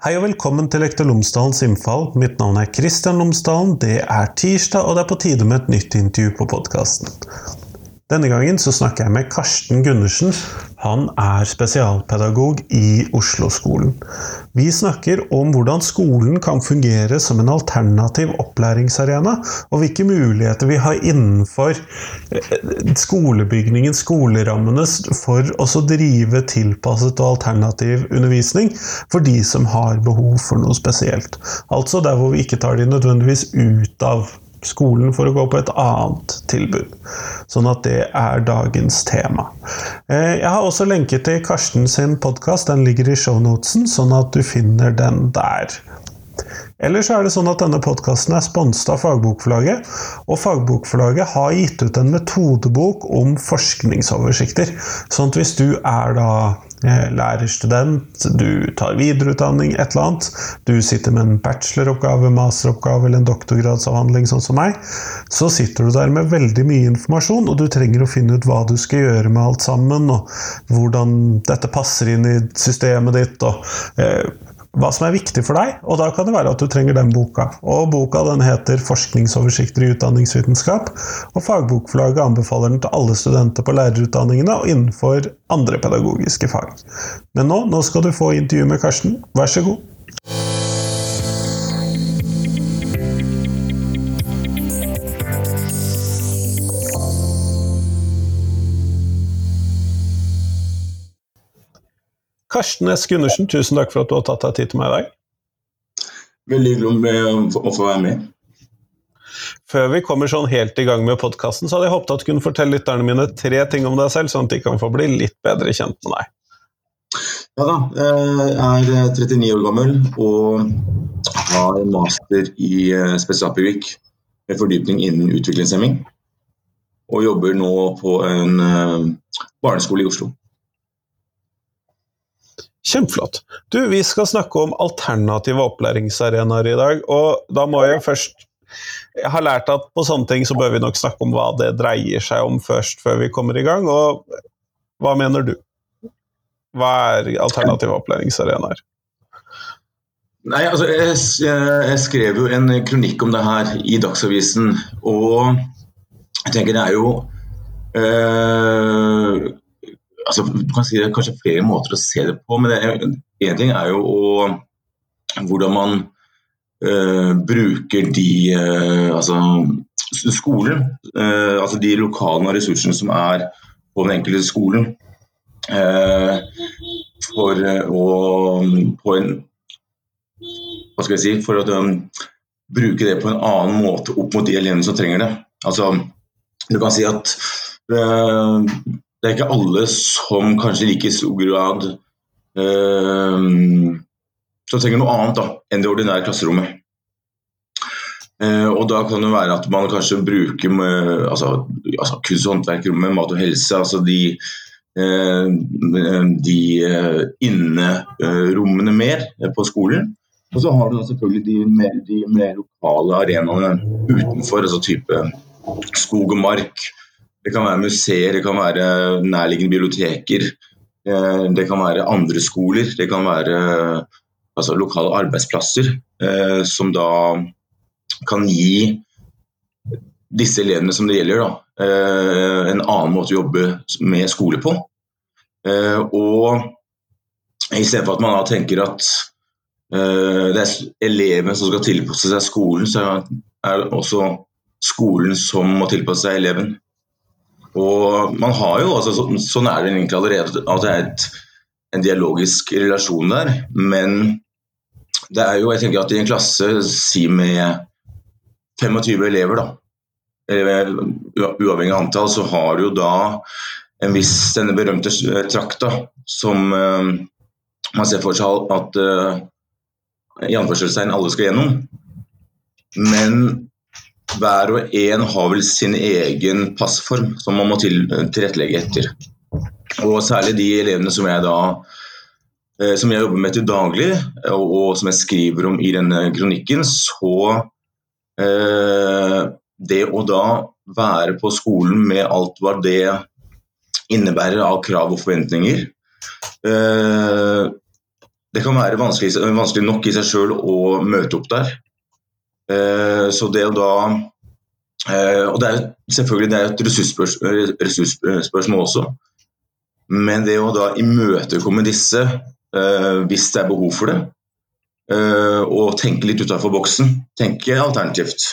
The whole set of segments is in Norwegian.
Hei og velkommen til Lektor Lomsdalens innfall. Mitt navn er Kristian Lomsdalen. Det er tirsdag, og det er på tide med et nytt intervju på podkasten. Denne gangen så snakker jeg med Karsten Gundersen. Han er spesialpedagog i Oslo-skolen. Vi snakker om hvordan skolen kan fungere som en alternativ opplæringsarena, og hvilke muligheter vi har innenfor eh, skolebygningen, skolerammene, for å drive tilpasset og alternativ undervisning for de som har behov for noe spesielt. Altså der hvor vi ikke tar de nødvendigvis ut av skolen for å gå på et annet tilbud. Sånn at det er dagens tema. Eh, jeg har også lenket til Karsten sin podkast. Den ligger i shownotesen, sånn at du finner den der. Ellers er det sånn at denne podkasten er sponset av Fagbokforlaget. Og Fagbokforlaget har gitt ut en metodebok om forskningsoversikter. Sånn at hvis du er da lærerstudent, du tar videreutdanning, et eller annet, du sitter med en bacheloroppgave, masteroppgave eller en doktorgradsavhandling, sånn som meg, så sitter du der med veldig mye informasjon, og du trenger å finne ut hva du skal gjøre med alt sammen, og hvordan dette passer inn i systemet ditt. og eh, hva som er viktig for deg, og da kan det være at du trenger den boka. Og Boka den heter 'Forskningsoversikter i utdanningsvitenskap', og Fagbokforlaget anbefaler den til alle studenter på lærerutdanningene og innenfor andre pedagogiske fag. Men nå, nå skal du få intervju med Karsten. Vær så god. Karsten S. Gundersen, tusen takk for at du har tatt deg tid til meg i dag. Veldig hyggelig å få være med. Før vi kommer sånn helt i gang med podkasten, så hadde jeg håpet at du kunne fortelle lytterne mine tre ting om deg selv, sånn at de kan få bli litt bedre kjent med deg. Ja da. Jeg er 39 år gammel og har master i eh, spesialpedagogikk med fordypning innen utviklingshemming. Og jobber nå på en eh, barneskole i Oslo. Kjempeflott. Du, vi skal snakke om alternative opplæringsarenaer i dag, og da må jeg først Jeg har lært at på sånne ting så bør vi nok snakke om hva det dreier seg om først, før vi kommer i gang. Og hva mener du? Hva er alternative opplæringsarenaer? Nei, altså, jeg, jeg, skrev jo en kronikk om det her i Dagsavisen, og jeg tenker det er jo øh, altså, Du kan si det er kanskje flere måter å se det på, men én ting er jo å, hvordan man øh, bruker de øh, altså skoler, øh, altså de lokalene og ressursene som er på den enkelte skolen, for å på en hva skal jeg si, for å bruke det på en annen måte opp mot de elevene som trenger det. Altså, du kan si at det er ikke alle som kanskje i like stor grad øh, som trenger noe annet da, enn det ordinære klasserommet. Uh, og Da kan det være at man kanskje bruker med, altså, altså kunst- og håndverkrommet, mat og helse, altså de, uh, de uh, innerommene mer på skolen. Og så har du da selvfølgelig de mer, de mer lokale arenaene utenfor, altså type skog og mark. Det kan være museer, det kan være nærliggende biblioteker. Eh, det kan være andre skoler, det kan være altså, lokale arbeidsplasser eh, som da kan gi disse elevene som det gjelder, da, eh, en annen måte å jobbe med skole på. Og istedenfor at man da tenker at det er eleven som skal tilpasse seg skolen, så er det også skolen som må tilpasse seg eleven. Og man har jo, altså, så, Sånn er det egentlig allerede, at det er et, en dialogisk relasjon der. Men det er jo, jeg tenker at i en klasse si med 25 elever, da, eller uavhengig av antall, så har du jo da en viss denne berømte trakta som uh, man ser for seg at uh, i anførselstegn alle skal gjennom. Men hver og en har vel sin egen passform som man må til, tilrettelegge etter. Og særlig de elevene som jeg da eh, som jeg jobber med til daglig, og, og som jeg skriver om i denne kronikken, så eh, Det å da være på skolen med alt hva det innebærer av krav og forventninger, eh, det kan være vanskelig, vanskelig nok i seg sjøl å møte opp der. Eh, så det å da eh, Og det er selvfølgelig det er et ressursspørsmål, ressursspørsmål også. Men det å da imøtekomme disse eh, hvis det er behov for det, og tenke litt utenfor boksen, tenke alternativt.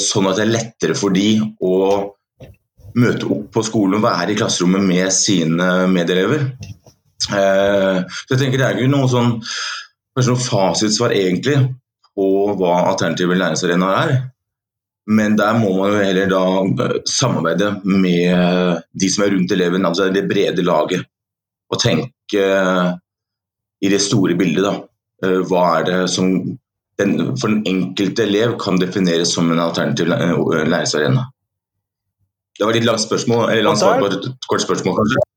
Sånn at det er lettere for de å møte opp på skolen og være i klasserommet med sine medelever. Så jeg tenker Det er ikke noe sånn, kanskje noe fasitsvar egentlig på hva alternative læringsarenaer er. Men der må man jo heller da eh, samarbeide med de som er rundt eleven, altså det brede laget. Og tenke i det store bildet, da. Eh, hva er det som den, for den enkelte elev kan defineres som en alternativ læringsarena. Det var litt langt spørsmål, eller langt svar på et kort spørsmål, kanskje.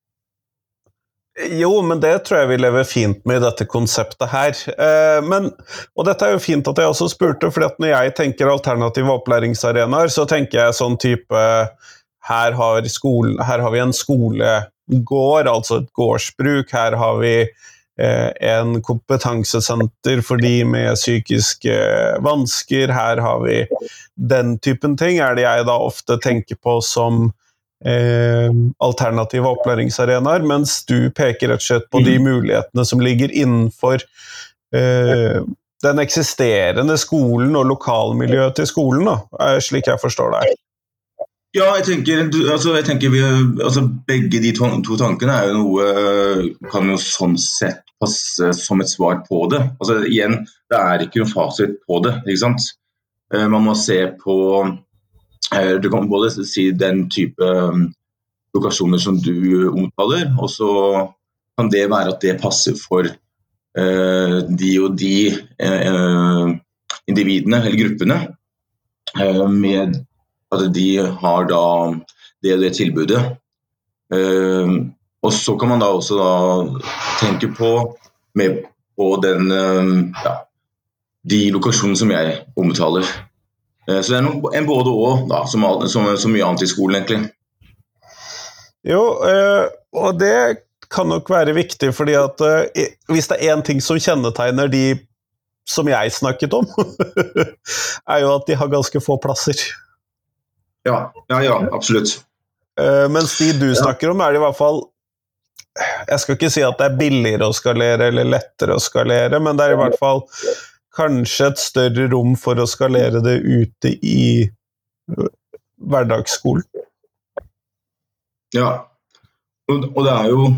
Jo, men det tror jeg vi lever fint med i dette konseptet her. Eh, men, og dette er jo fint at jeg også spurte, for når jeg tenker alternative opplæringsarenaer, så tenker jeg sånn type her har, skolen, her har vi en skolegård, altså et gårdsbruk. Her har vi eh, en kompetansesenter for de med psykiske vansker. Her har vi den typen ting, er det jeg da ofte tenker på som eh, alternative opplæringsarenaer, mens du peker rett og slett på de mm. mulighetene som ligger innenfor eh, den eksisterende skolen og lokalmiljøet til skolen, da, slik jeg forstår deg. Ja, jeg tenker, altså, jeg tenker vi, altså, Begge de to, to, tankene er jo noe Kan jo sånn sett passe som et svar på det. Altså, igjen, det er ikke noen fasit på det. ikke sant? Eh, man må se på Eh, du kan både si den type um, lokasjoner som du omtaler, og så kan det være at det passer for uh, de og de uh, individene eller gruppene. Uh, med at de har da det og det tilbudet. og så kan man da også da tenke på, med, på den, ja, de lokasjonene som jeg omtaler. Eh, så det er en både-og, som, som, som, mye annet i skolen, egentlig. Jo, eh, og det kan nok være viktig, fordi at eh, hvis det er én ting som kjennetegner de som jeg snakket om, er jo at de har ganske få plasser. Ja, ja, ja absolutt. Mens de du snakker om, er det i hvert fall Jeg skal ikke si at det er billigere å skalere eller lettere å skalere, men det er i hvert fall kanskje et større rom for å skalere det ute i hverdagsskolen. Ja, og det er jo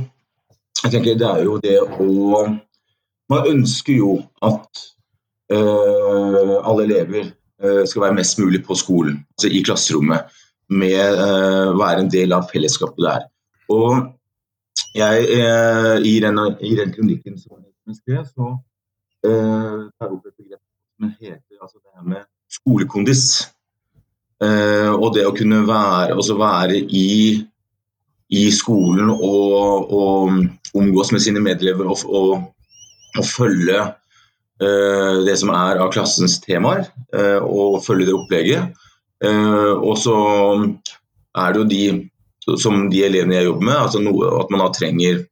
Jeg tenker det er jo det å Man ønsker jo at uh, alle elever uh, skal være mest mulig på skolen, altså i klasserommet, med uh, være en del av fellesskapet der. Og jeg, i den, i den kronikken som jeg skrev, så tar opp et begrep som heter altså det her med skolekondis. Eh, og det å kunne være, altså være i, i, skolen og, og omgås med sine medelever og, og, og følge eh, det som er av klassens temaer, eh, og følge det opplegget. Eh, og så er det jo de som de elevene jeg jobber med, altså noe, at man da trenger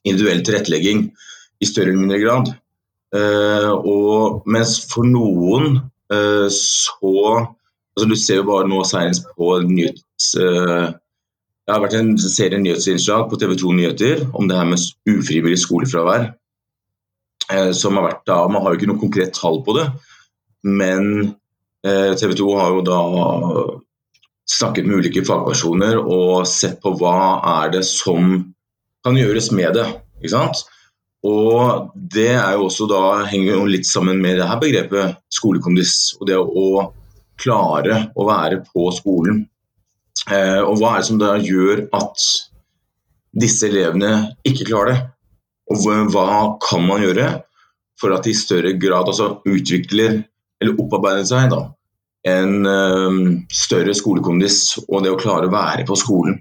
individuell tilrettelegging i større eller mindre grad. Uh, og mens for noen uh, så altså Du ser jo bare nå senest på nyhets... Uh, det har vært en serie nyhetsinnslag på TV 2 Nyheter om det her med ufrivillig skolefravær. som har vært da, Man har jo ikke noe konkret tall på det, men TV 2 har jo da snakket med ulike fagpersoner og sett på hva er det som kan gjøres med det. ikke sant? Og Det er jo også da, henger jo litt sammen med det her begrepet skolekondis. Og det å klare å være på skolen. Eh, og Hva er det som da gjør at disse elevene ikke klarer det? Og hva kan man gjøre for at de i større grad altså utvikler eller opparbeider seg da, en eh, større skolekondis og det å klare å være på skolen.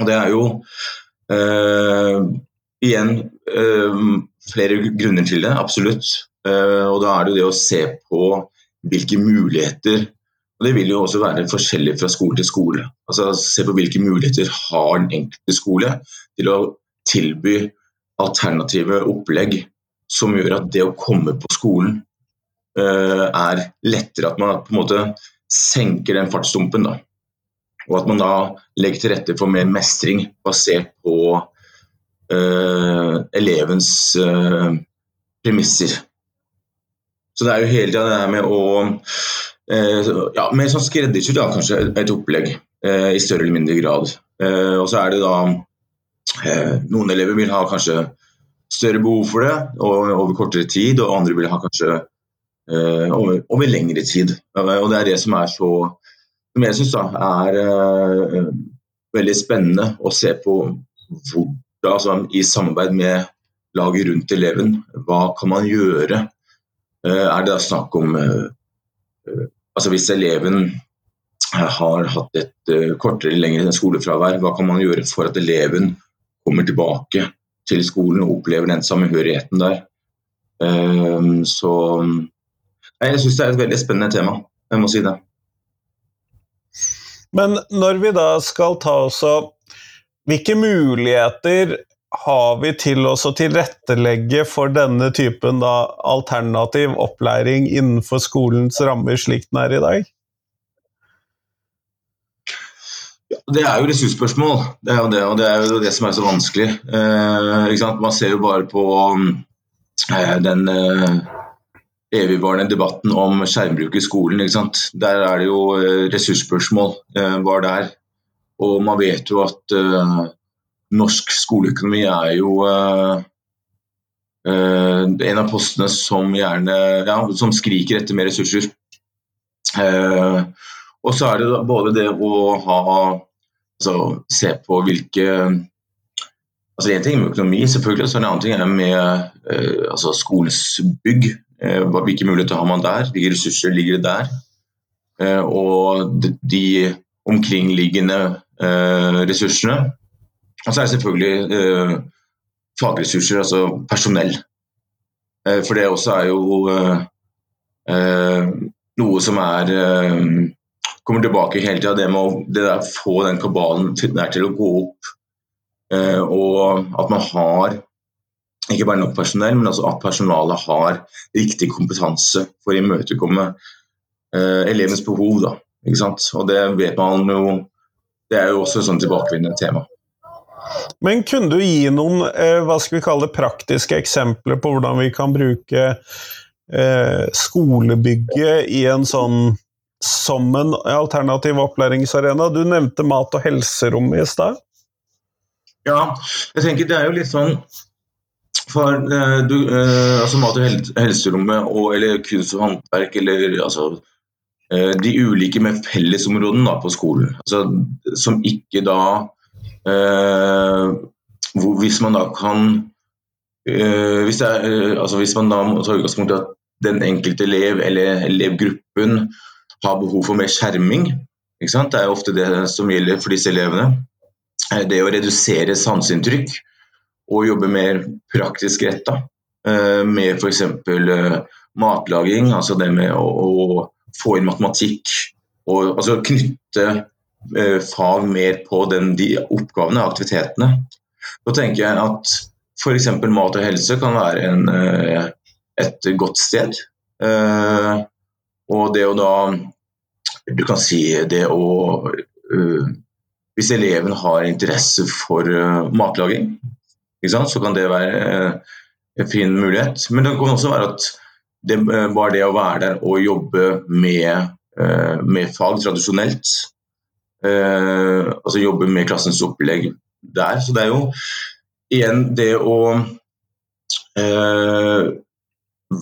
Og Det er jo uh, igjen øh, flere grunner til det, absolutt. Uh, og Da er det jo det å se på hvilke muligheter og Det vil jo også være forskjellig fra skole til skole. Altså Se på hvilke muligheter har den enkelte skole til å tilby alternative opplegg som gjør at det å komme på skolen uh, er lettere. At man på en måte senker den fartsdumpen. da. Og at man da legger til rette for mer mestring basert på elevens uh, premisser. Så det er jo hele tida det her med å ja, Mer sånn skreddersydd, kanskje, et opplegg i større eller mindre grad. og så er det da Noen elever vil ha kanskje større behov for det over kortere tid, og andre vil ha kanskje over, over lengre tid. Og det er det som er så som jeg syns er uh, veldig spennende å se på hvordan, altså, i samarbeid med laget rundt eleven, hva kan man gjøre? Uh, er det da snakk om uh, altså Hvis eleven har hatt et kortere eller lengre skolefravær, hva kan man gjøre for at eleven kommer tilbake til skolen og opplever den samhørigheten der? så jeg syns det er et veldig spennende tema, jeg må si det. Men når vi da skal ta oss og Hvilke muligheter har vi til å tilrettelegge for denne typen da, alternativ opplæring innenfor skolens rammer, slik den er i dag? Det er jo ressursspørsmål. Det er jo det, og det er jo det som er så vanskelig. Eh, Man ser jo bare på eh, den eh, evigvarende debatten om skjermbruk i skolen. Der er det jo eh, ressursspørsmål eh, var der. Og man vet jo at uh, norsk skoleøkonomi er jo uh, uh, en av postene som gjerne ja, som skriker etter mer ressurser. og så er det både det å ha altså, se på hvilke altså En ting med økonomi, selvfølgelig, så en annen ting er med altså, skolens bygg. Hvilke muligheter har man der? Hvilke ressurser ligger det der? Og de omkringliggende ressursene. Og så er det selvfølgelig fagressurser, altså personell. For det også er jo noe som er kommer tilbake hele tida. Det med å det der, få den kabalen til, til å gå opp. og at man har ikke bare nok personell, men altså at personalet har riktig kompetanse for å imøtekomme elevens behov. Da, og det vet man jo Det er jo også et sånn tilbakevendende tema. Men kunne du gi noen uh, hva skal vi kalle det, praktiske eksempler på hvordan vi kan bruke uh, skolebygget i en sånn som en alternativ opplæringsarena? Du nevnte mat- og helserommet i stad. Ja, jeg tenker det er jo litt sånn for eh, du, eh, altså mat- og helserommet og, eller kunst og håndverk eller altså, eh, de ulike med fellesområdene på skolen, altså, som ikke da eh, hvor, Hvis man da kan eh, hvis, er, eh, altså, hvis, man da må ta utgangspunkt i at den enkelte elev eller elevgruppen har behov for mer skjerming, det er ofte det som gjelder for disse elevene. Det å redusere sanseinntrykk og jobbe mer praktisk retta. Eh, med f.eks. Eh, matlaging, altså det med å, å få inn matematikk. Og altså knytte eh, fag mer på den, de oppgavene, og aktivitetene. Da tenker jeg at f.eks. mat og helse kan være en, et godt sted. Og det å da Du kan si det å Hvis eleven har interesse for matlaging, så kan det være eh, en fin mulighet. Men det kan også være at det, var det å være der og jobbe med, eh, med fag tradisjonelt, altså jobbe med klassens opplegg der. Så det er jo igjen det å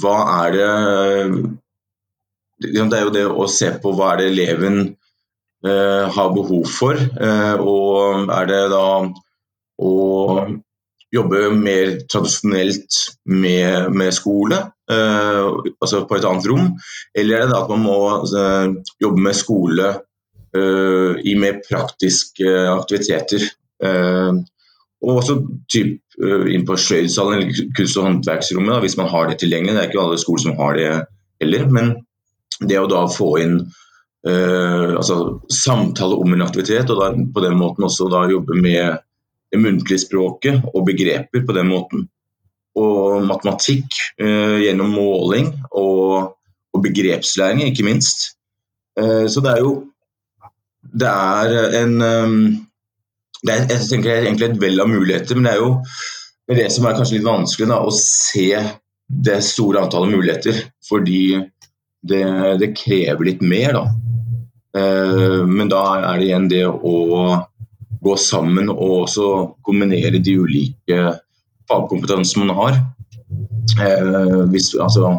Hva er det Det er jo det å se på hva er det eleven har behov for, og er det da å jobbe mer tradisjonelt med, med skole, eh, altså på et annet rom? Eller er det da at man må eh, jobbe med skole eh, i mer praktiske aktiviteter? Eh, og også typ, eh, inn på sløydsalen eller kunst- og håndverksrommet, hvis man har det tilgjengelig. Det er ikke alle skoler som har det heller. Men det å da få inn eh, altså, samtale om en aktivitet, og da, på den måten også da jobbe med det muntlige språket og begreper på den måten. Og matematikk eh, gjennom måling og, og, begrepslæring, ikke minst. Eh, så det er jo Det er en um, det er, Jeg tenker det er egentlig et vell av muligheter, men det er jo det som er kanskje litt vanskelig, da, å se det store antallet muligheter. Fordi det, det krever litt mer, da. Eh, men da er det igjen det å gå sammen og også kombinere de ulike fagkompetansene man har. Eh, hvis, altså,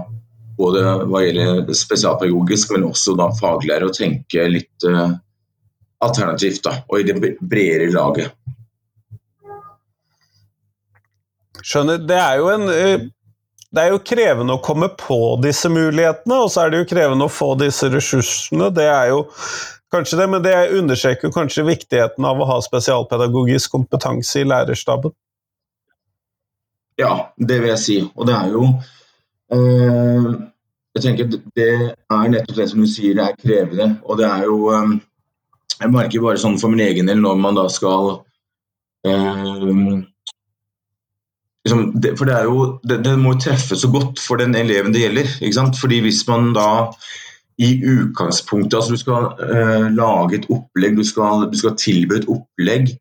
både hva gjelder spesialpedagogisk, men også da faglærer, og tenke litt eh, alternativt. da, Og i det bredere laget. Skjønner. Det er jo en det er jo krevende å komme på disse mulighetene, og så er det jo krevende å få disse ressursene. Det er jo kanskje det, men det understreker kanskje viktigheten av å ha spesialpedagogisk kompetanse i lærerstaben. Ja, det vil jeg si. Og det er jo øh, Jeg tenker det er nettopp det som du sier, det er krevende. Og det er jo øh, Jeg merker bare sånn for min egen del når man da skal øh, liksom, det, For det, er jo, det, det, må treffe så godt for den eleven det gjelder. ikke sant? Fordi hvis man da i utgangspunktet altså Du skal uh, lage et opplegg, du skal, du skal, tilby et opplegg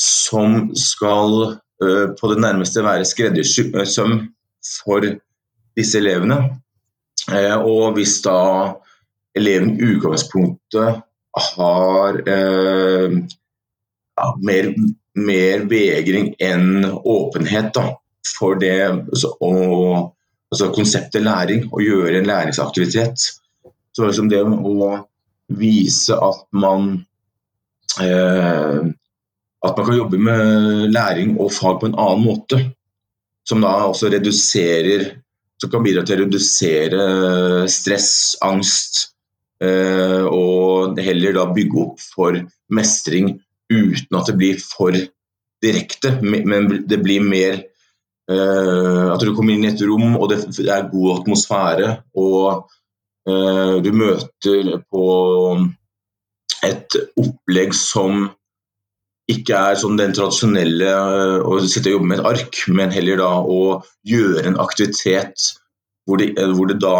som skal uh, på det nærmeste være skreddersøm for disse elevene. Uh, og hvis da eleven i utgangspunktet har ja, mer, mer vegring enn åpenhet, da, for det å altså konseptet læring, å gjøre en læringsaktivitet. Så liksom det å vise at man eh, at man kan jobbe med læring og fag på en annen måte. Som da også reduserer Som kan bidra til å redusere stress, angst. Eh, og heller da bygge opp for mestring uten at det blir for direkte. Men det blir mer Uh, at du kommer inn i et rom og det er god atmosfære, og du møter på et opplegg som ikke er sånn den tradisjonelle uh, å sitte og jobbe med et ark, men heller da å gjøre en aktivitet hvor det, hvor det da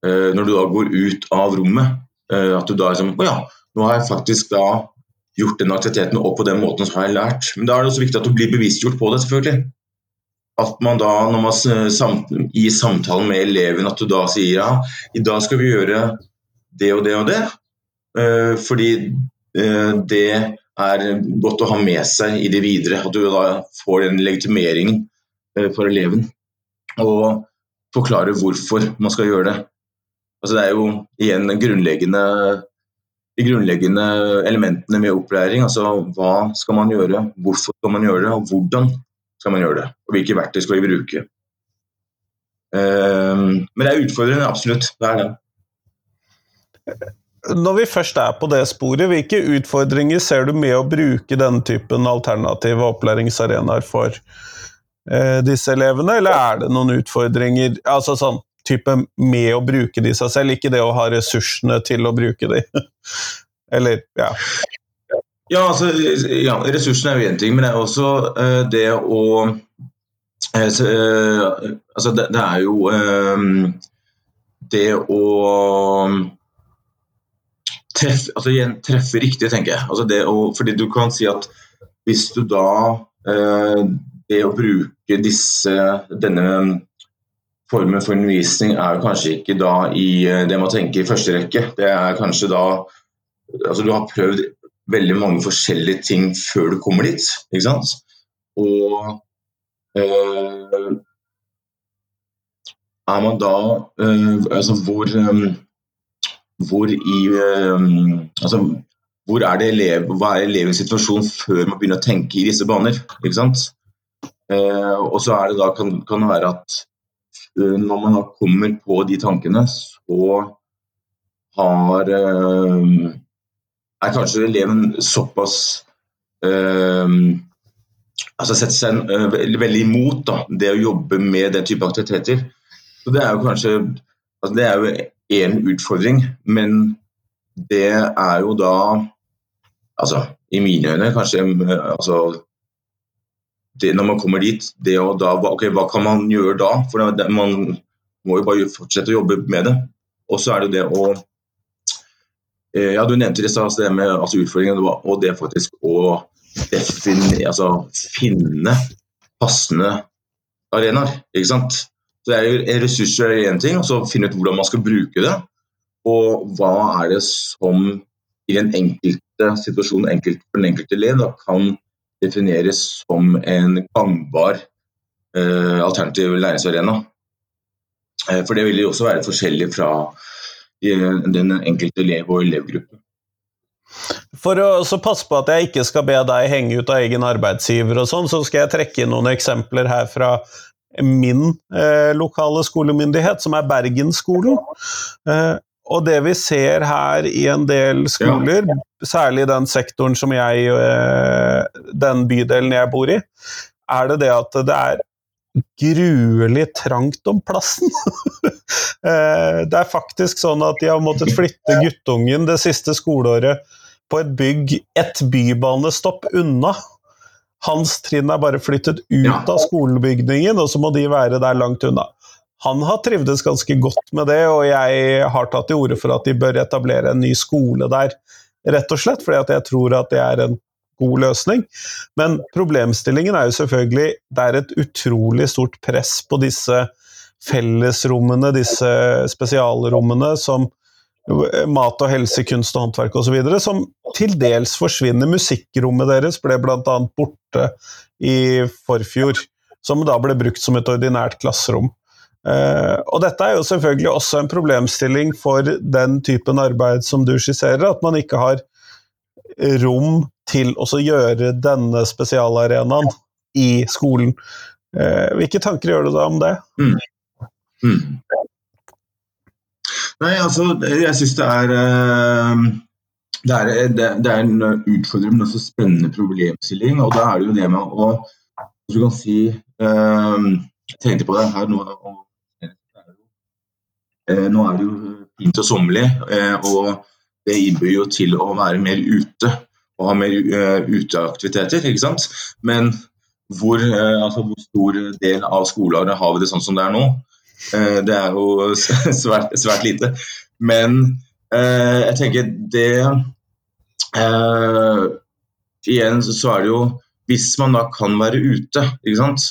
Når du da går ut av rommet, at du da liksom Å ja, nå har jeg faktisk da gjort den aktiviteten og på den måten så har jeg lært. Men da er det også viktig at du blir bevisstgjort på det, selvfølgelig at man da, når man i samtalen med eleven, at du da sier ja, i dag skal vi gjøre det og det og det. Uh, fordi uh, det er godt å ha med seg i det videre. At du da får den legitimeringen uh, for eleven. Og forklare hvorfor man skal gjøre det. Altså det er jo igjen grunnleggende, de grunnleggende elementene med opplæring. Altså hva skal man gjøre, hvorfor skal man gjøre det, og hvordan skal man gjøre det. Og hvilke verktøy skal vi bruke. Um, men det er utfordrende, absolutt. Det er det. Når vi først er på det sporet, hvilke utfordringer ser du med å bruke denne typen alternative opplæringsarenaer for eh, disse elevene, eller er det noen utfordringer altså sånn type med å bruke de seg selv, ikke det å ha ressursene til å bruke de? eller, ja. Ja, altså, ja, ressursene er jo én ting, men det er også uh, det å uh, Altså, det, det, er jo um, det å treffe, altså, igjen, treffe riktig, tenker jeg. Altså, det å, fordi du kan si at hvis du da uh, Det å bruke disse, denne formen for undervisning er jo kanskje ikke da i det man tenker i første rekke. Det er kanskje da Altså, du har prøvd veldig mange forskjellige ting før du kommer dit. Ikke sant? Og øh, er man da øh, Altså hvor øh, hvor i altså, hvor er elev, Hva er elevens situasjon før man begynner å tenke i disse baner? ikke sant? og så er det da, kan, kan det være at når man da kommer på de tankene, så har er kanskje eleven såpass øh, altså setter seg øh, veldig imot da, det å jobbe med den type aktiviteter. Så Det er jo kanskje altså det er jo én utfordring, men det er jo da altså, I mine øyne kanskje altså, det, når man kommer dit, det å da Ok, hva kan man gjøre da? For det, man må jo bare fortsette å jobbe med det. Og så er det det å Ja, du nevnte det, det med altså utfordringen og det faktisk å definere, altså finne passende arenaer. ikke sant? Så det er Ressurser er én ting, og så finne ut hvordan man skal bruke det. Og hva er det som i den enkelte situasjonen enkelt, for den enkelte elev da, kan defineres som en gangbar eh, alternativ læringsarena. Eh, for det vil jo også være forskjellig fra eh, den enkelte elev og elevgruppe. For å passe på at jeg ikke skal be deg henge ut av egen arbeidsgiver, og sånn, så skal jeg trekke inn noen eksempler her fra min eh, lokale skolemyndighet, som er Bergensskolen. Eh, og det vi ser her i en del skoler, ja. særlig i den sektoren som jeg eh, Den bydelen jeg bor i, er det det at det er gruelig trangt om plassen. Eh, det er faktisk sånn at de har måttet flytte guttungen det siste skoleåret på et bygg ett bybanestopp unna. Hans trinn er bare flyttet ut av skolebygningen, og så må de være der langt unna han har trivdes ganske godt med det, og jeg har tatt til orde for at de bør etablere en ny skole der, rett og slett, fordi jeg tror at det er en god løsning. Men problemstillingen er jo selvfølgelig det er et utrolig stort press på disse fellesrommene, disse spesialrommene som mat og helse, kunst og håndverk osv., som til dels forsvinner. Musikkrommet deres ble bl.a. borte i forfjor, som da ble brukt som et ordinært klasserom. Uh, og dette er jo selvfølgelig også en problemstilling for den typen arbeid som du skisserer, at man ikke har rom til å gjøre denne spesialarenaen i skolen. Eh, hvilke tanker gjør du deg om det? Mm. Mm. Nei, altså, jeg syns det er uh, det er, det, det er en utfordrende, men også spennende problemstilling. Og da er det jo det med å Du kan si Jeg tenkte på det her nå Eh, nå er det jo fint og sommerlig, eh, og det innbyr jo til å være mer ute og ha mer uh, uteaktiviteter. ikke sant? Men hvor, uh, altså, hvor, stor del av skoleåret har vi det sånn som det er nå? Uh, det er jo svært, svært lite. Men jeg tenker det Igjen så er det jo Hvis man da kan være ute, ikke sant,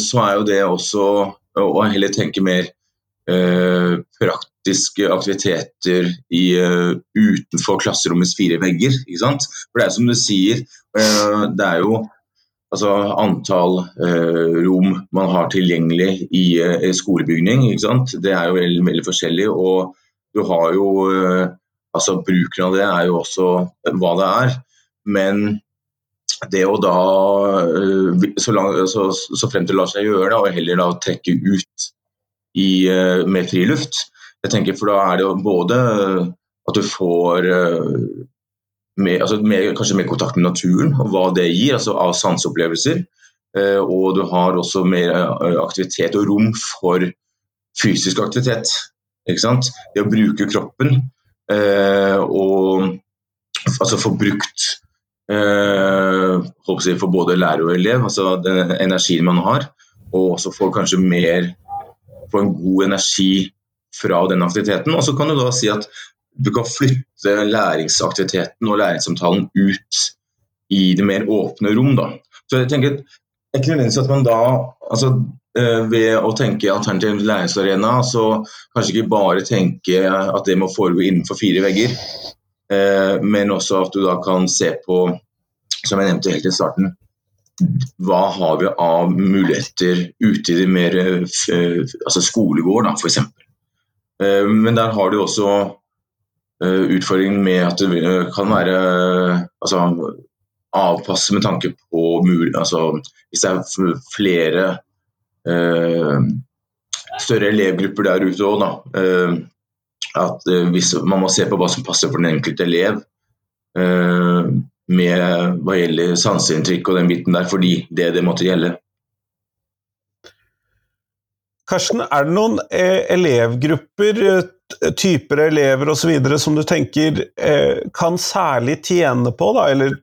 så er jo det også å heller tenke mer Eh, praktiske aktiviteter i, uh, utenfor klasserommets fire vegger. Ikke sant? For det er som du sier, uh, det er jo altså, antall uh, rom man har tilgjengelig i uh, skolebygning. Det er jo veldig, veldig forskjellig. Og du har jo altså Bruken av det er jo også hva det er. Men det å da, så, lang, så, så frem til det lar seg gjøre, da, og heller da trekke ut i, eh, med friluft. Jeg tenker For da er det jo både at du får eh, med, altså med, kanskje mer kontakt med naturen og hva det gir, altså av sanseopplevelser. Eh, og du har også mer aktivitet og rom for fysisk aktivitet. Ikke sant? Det å bruke kroppen og altså få brukt for både lærer og elev, altså den energien man har. Og også få kanskje mer få en god energi fra den aktiviteten. Og så kan du da si at du kan flytte læringsaktiviteten og læringssamtalen ut i det mer åpne rom. Da. Så jeg tenker er ikke nødvendigvis at man da altså, eh, ved å tenke alternativ læringsarena, så kanskje ikke bare tenke at det må foregå innenfor fire vegger, eh, men også at du da kan se på, som jeg nevnte helt i starten, hva har vi av muligheter ute i det mer eh, altså skolegård, f.eks. Eh, men der har du også eh, utfordringen med at det kan være altså, avpasse med tanke på mul altså, Hvis det er flere større elevgrupper der ute òg, da. At hvis man må se på hva som passer for den enkelte elev med hva gjelder sanseinntrykk og den biten der, fordi det det måtte gjelde. Karsten, er det noen eh, elevgrupper, typer elever osv. som du tenker eh, kan særlig tjene på, da, eller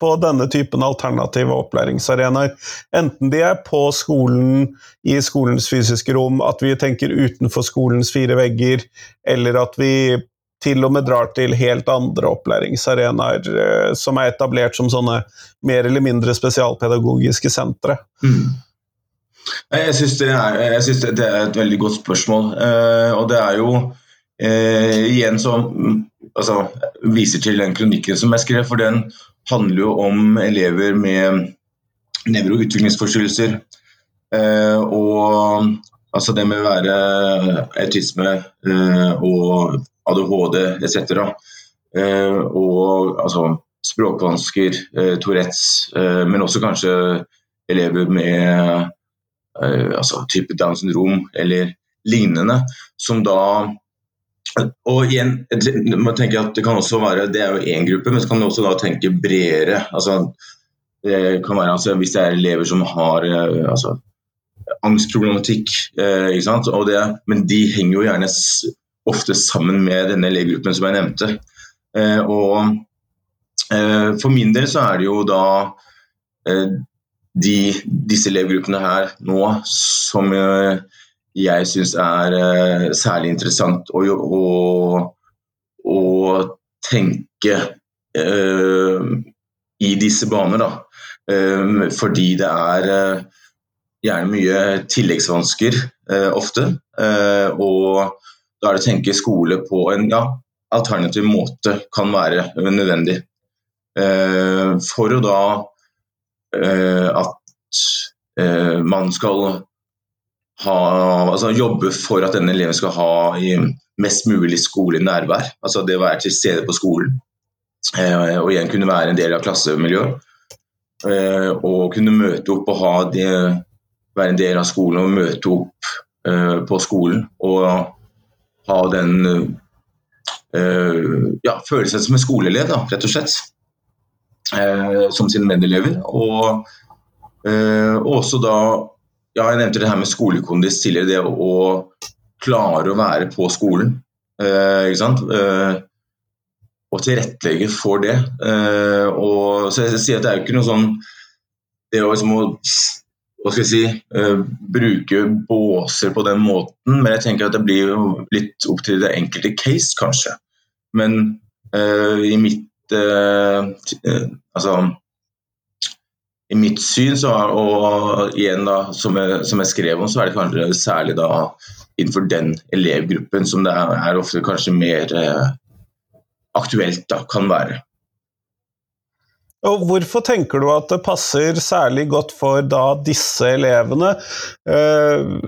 på denne typen alternative opplæringsarenaer? Enten de er på skolen, i skolens fysiske rom, at vi tenker utenfor skolens fire vegger, eller at vi til og med drar til helt andre opplæringsarenaer eh, som er etablert som sånne mer eller mindre spesialpedagogiske sentre. Mm. Jeg syns det, det, det, er et veldig godt spørsmål. Eh, og det er jo eh, igjen som altså, viser til den kronikken som jeg skrev, for den handler jo om elever med nevro- og utviklingsforstyrrelser. Uh, og altså det med å være autisme og ADHD etc. og altså språkvansker, Tourettes, men også kanskje elever med Eh, altså type Downs syndrom eller lignende, som da og igjen, man tenker at Det kan også være, det er jo én gruppe, men så kan du også da tenke bredere. altså det kan være altså, Hvis det er elever som har eh, altså, angstproblematikk, eh, ikke sant? Det, men de henger jo gjerne ofte sammen med denne elevgruppen som jeg nevnte. Eh, og eh, For min del så er det jo da eh, de, disse elevgruppene her nå som jeg syns er uh, særlig interessant å, å, å tenke uh, i disse baner. Um, fordi det er uh, gjerne mye tilleggsvansker ofte. og da er det å tenke skole på en ja, alternativ måte kan være nødvendig. for å da Eh, at eh, man skal ha, altså jobbe for at denne eleven skal ha mest mulig skolenærvær. Altså det å være til stede på skolen. Eh, og igjen kunne være en del av klassemiljøet. Og kunne møte opp og det, være en del av skolen og møte opp på skolen. Og ha den ja, følelsen som en skoleelev, rett og slett eh, som sine medelever. Og, eh, også da ja, Jeg nevnte det her med skolekondis tidligere. Det å, klare å være på skolen. Eh, ikke sant? Eh, og tilrettelegge for det. Eh, og, så jeg sier at det er jo ikke noe sånn Det å liksom å hva skal jeg si, uh, bruke båser på den måten. Men jeg tenker at det blir litt opp til det enkelte case, kanskje. Men i mitt altså, I mitt syn, så, og igjen da, som jeg, som jeg, skrev om, så er det kanskje særlig da innenfor den elevgruppen som det er, er ofte kanskje mer eh, aktuelt da, kan være. Og Hvorfor tenker du at det passer særlig godt for da disse elevene? Uh,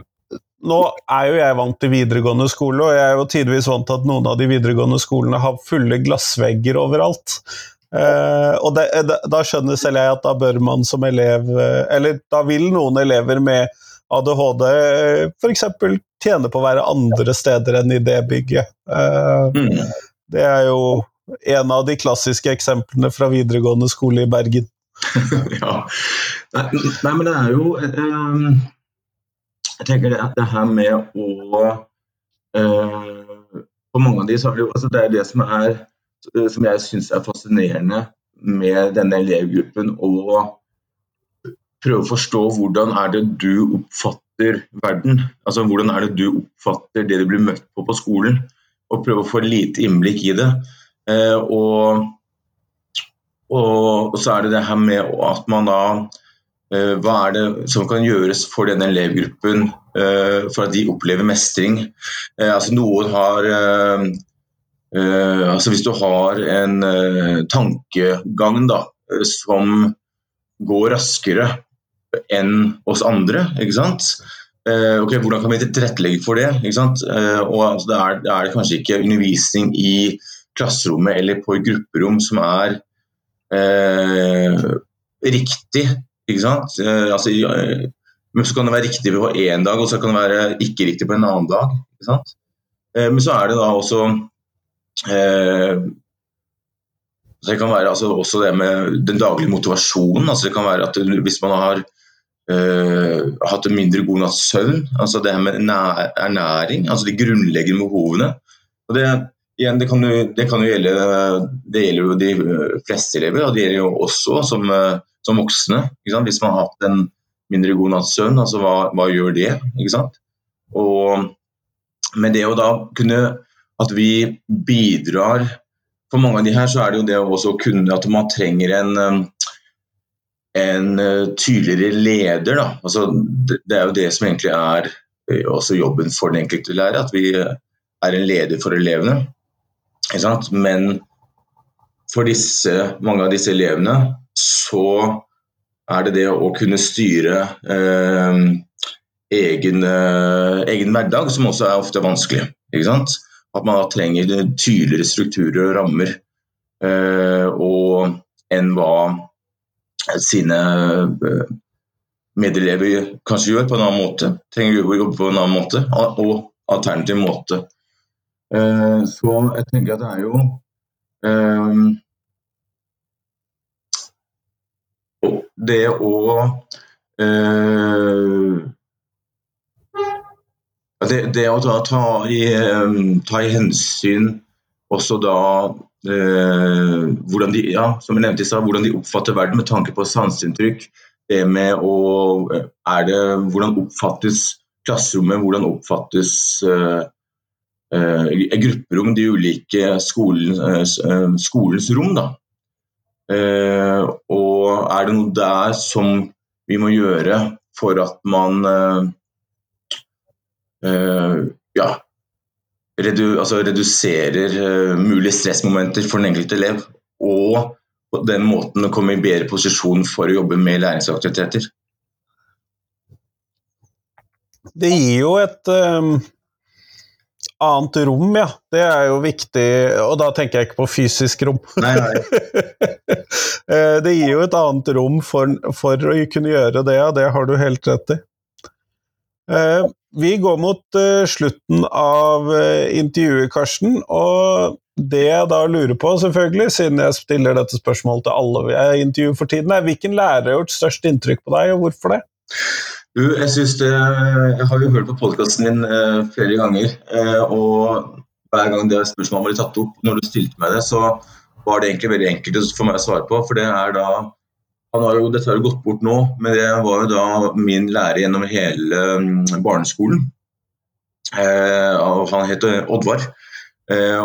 nå er jo jeg vant til videregående skole, og jeg er jo tidvis vant til at noen av de videregående skolene har fulle glassvegger overalt. Uh, og det, da skjønner selv jeg at da bør man som elev eh, Eller da vil noen elever med ADHD f.eks. tjene på å være andre steder enn i det bygget. Uh, mm. Det er jo en av de klassiske eksemplene fra videregående skole i Bergen. ja. Nei, nei, men det er jo um jeg tenker det, det her med å eh, På mange av de så er det jo altså det er det som er som jeg syns er fascinerende med denne elevgruppen. Å prøve å forstå hvordan er det du oppfatter verden. Altså hvordan er det du oppfatter det du blir møtt på på skolen. Og prøve å få lite innblikk i det. Eh, og, og, så er det det her med at man da hva er det som kan gjøres for denne elevgruppen eh, for at de opplever mestring? Eh, altså Noen har altså Hvis du har en tankegang da, som går raskere enn oss andre, ikke sant? ok, Hvordan kan vi tilrettelegge for det? Ikke sant? Og altså, det, er, det er kanskje ikke undervisning i klasserommet eller på grupperom som er eh, riktig ikke sant? Eh, altså, eh, men så kan det være riktig på én dag, og så kan det være ikke riktig på en annen dag. Ikke sant? Eh, men så er det da også eh, Det kan være altså, også det med den daglige motivasjonen. altså Det kan være at hvis man har uh, hatt en mindre god natts søvn. Altså det her med ernæring, altså de grunnleggende behovene. Og det, igjen, det, kan jo, det kan jo gjelde det gjelder jo de fleste elever, og det gjelder jo også som, som voksne. Hvis man har hatt en mindre god natts søvn, altså hva, hva gjør det? ikke sant? Og med det å da kunne At vi bidrar For mange av de her så er det jo det å kunne at man trenger en, en tydeligere leder. da, altså Det er jo det som egentlig er eh, også jobben for den enkelte lærer. At vi er en leder for elevene. Men for disse, mange av disse elevene så er det det å kunne styre eh, egen, eh, egen, hverdag, som også er ofte vanskelig. At man trenger tydeligere strukturer og rammer eh, og, enn hva sine eh, medelever kanskje gjør på en annen måte. Trenger å jobbe på en annen måte, og alternativ måte. Eh, så jeg tenker at det er jo eh, det å øh, det, det, å da, ta, i, um, ta, i, hensyn også da øh, hvordan de ja, som jeg nevnte hvordan de oppfatter verden med tanke på sanseinntrykk. Det med å er det, Hvordan oppfattes klasserommet, hvordan oppfattes øh, grupperom, de ulike skolen, skolens rom. da. Uh, og er det noe der som vi må gjøre for at man uh, uh, ja, redu altså reduserer mulige stressmomenter for den enkelte elev, og på den måten komme i bedre posisjon for å jobbe med læringsaktiviteter? Det gir jo et um annet rom, ja. Det er jo viktig, og da tenker jeg ikke på fysisk rom. Nei, nei. Eh, det gir jo et annet rom for, for, å kunne gjøre det, og det har du helt rett i. Eh, vi går mot eh, slutten av intervjuet, Karsten, og det jeg da lurer på, selvfølgelig, siden jeg stiller dette spørsmålet til alle jeg intervjuer for tiden, er hvilken lærer har gjort størst inntrykk på deg, og hvorfor det? Jeg synes det, jeg har jo hørt på podkasten din eh, flere ganger. Eh, og hver gang det spørsmålet ble tatt opp, når du stilte meg det, så var det egentlig veldig enkelt for meg å svare på. For det er da han har jo, jo gått bort nå, men det var jo da min lærer gjennom hele um, barneskolen. Eh, han heter Oddvar.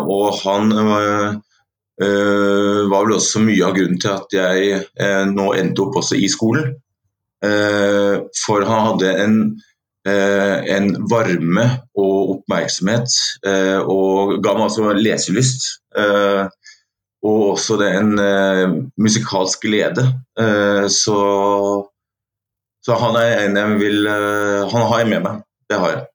Og han eh, var vel også mye av grunnen til at jeg nå endte opp også i skolen. Eh, for han hadde en, eh, en varme og oppmerksomhet, eh, og ga meg altså leselyst. Og også en musikalsk glede. Så, så han er en jeg vil Han har jeg med meg. Det har jeg.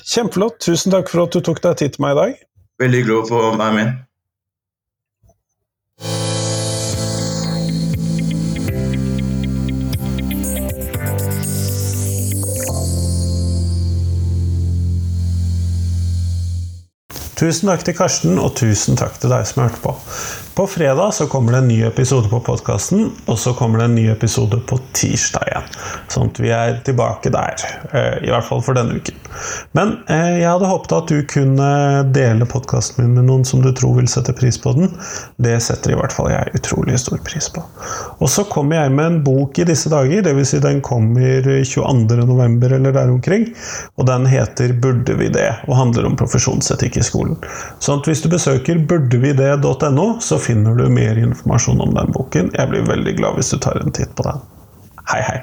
Kjempeflott. Tusen takk for at du tok deg tid til meg i dag. Veldig hyggelig å få være med. Tusen takk til Karsten, og tusen takk til deg som hørte på. På fredag så kommer det en ny episode på podkasten, og så kommer det en ny episode på tirsdag igjen. Sånn at vi er tilbake der. Eh, I hvert fall for denne uken. Men eh, jeg hadde håpet at du kunne dele podkasten min med noen som du tror vil sette pris på den. Det setter i hvert fall jeg utrolig stor pris på. Og så kommer jeg med en bok i disse dager, dvs. Si den kommer 22.11. eller der omkring. Og den heter 'Burde vi det?' og handler om profesjonsetikk i skolen. Sånn at hvis du besøker burdevide.no, så finner du mer informasjon om den boken. Jeg blir veldig glad hvis du tar en titt på den. Hei, hei.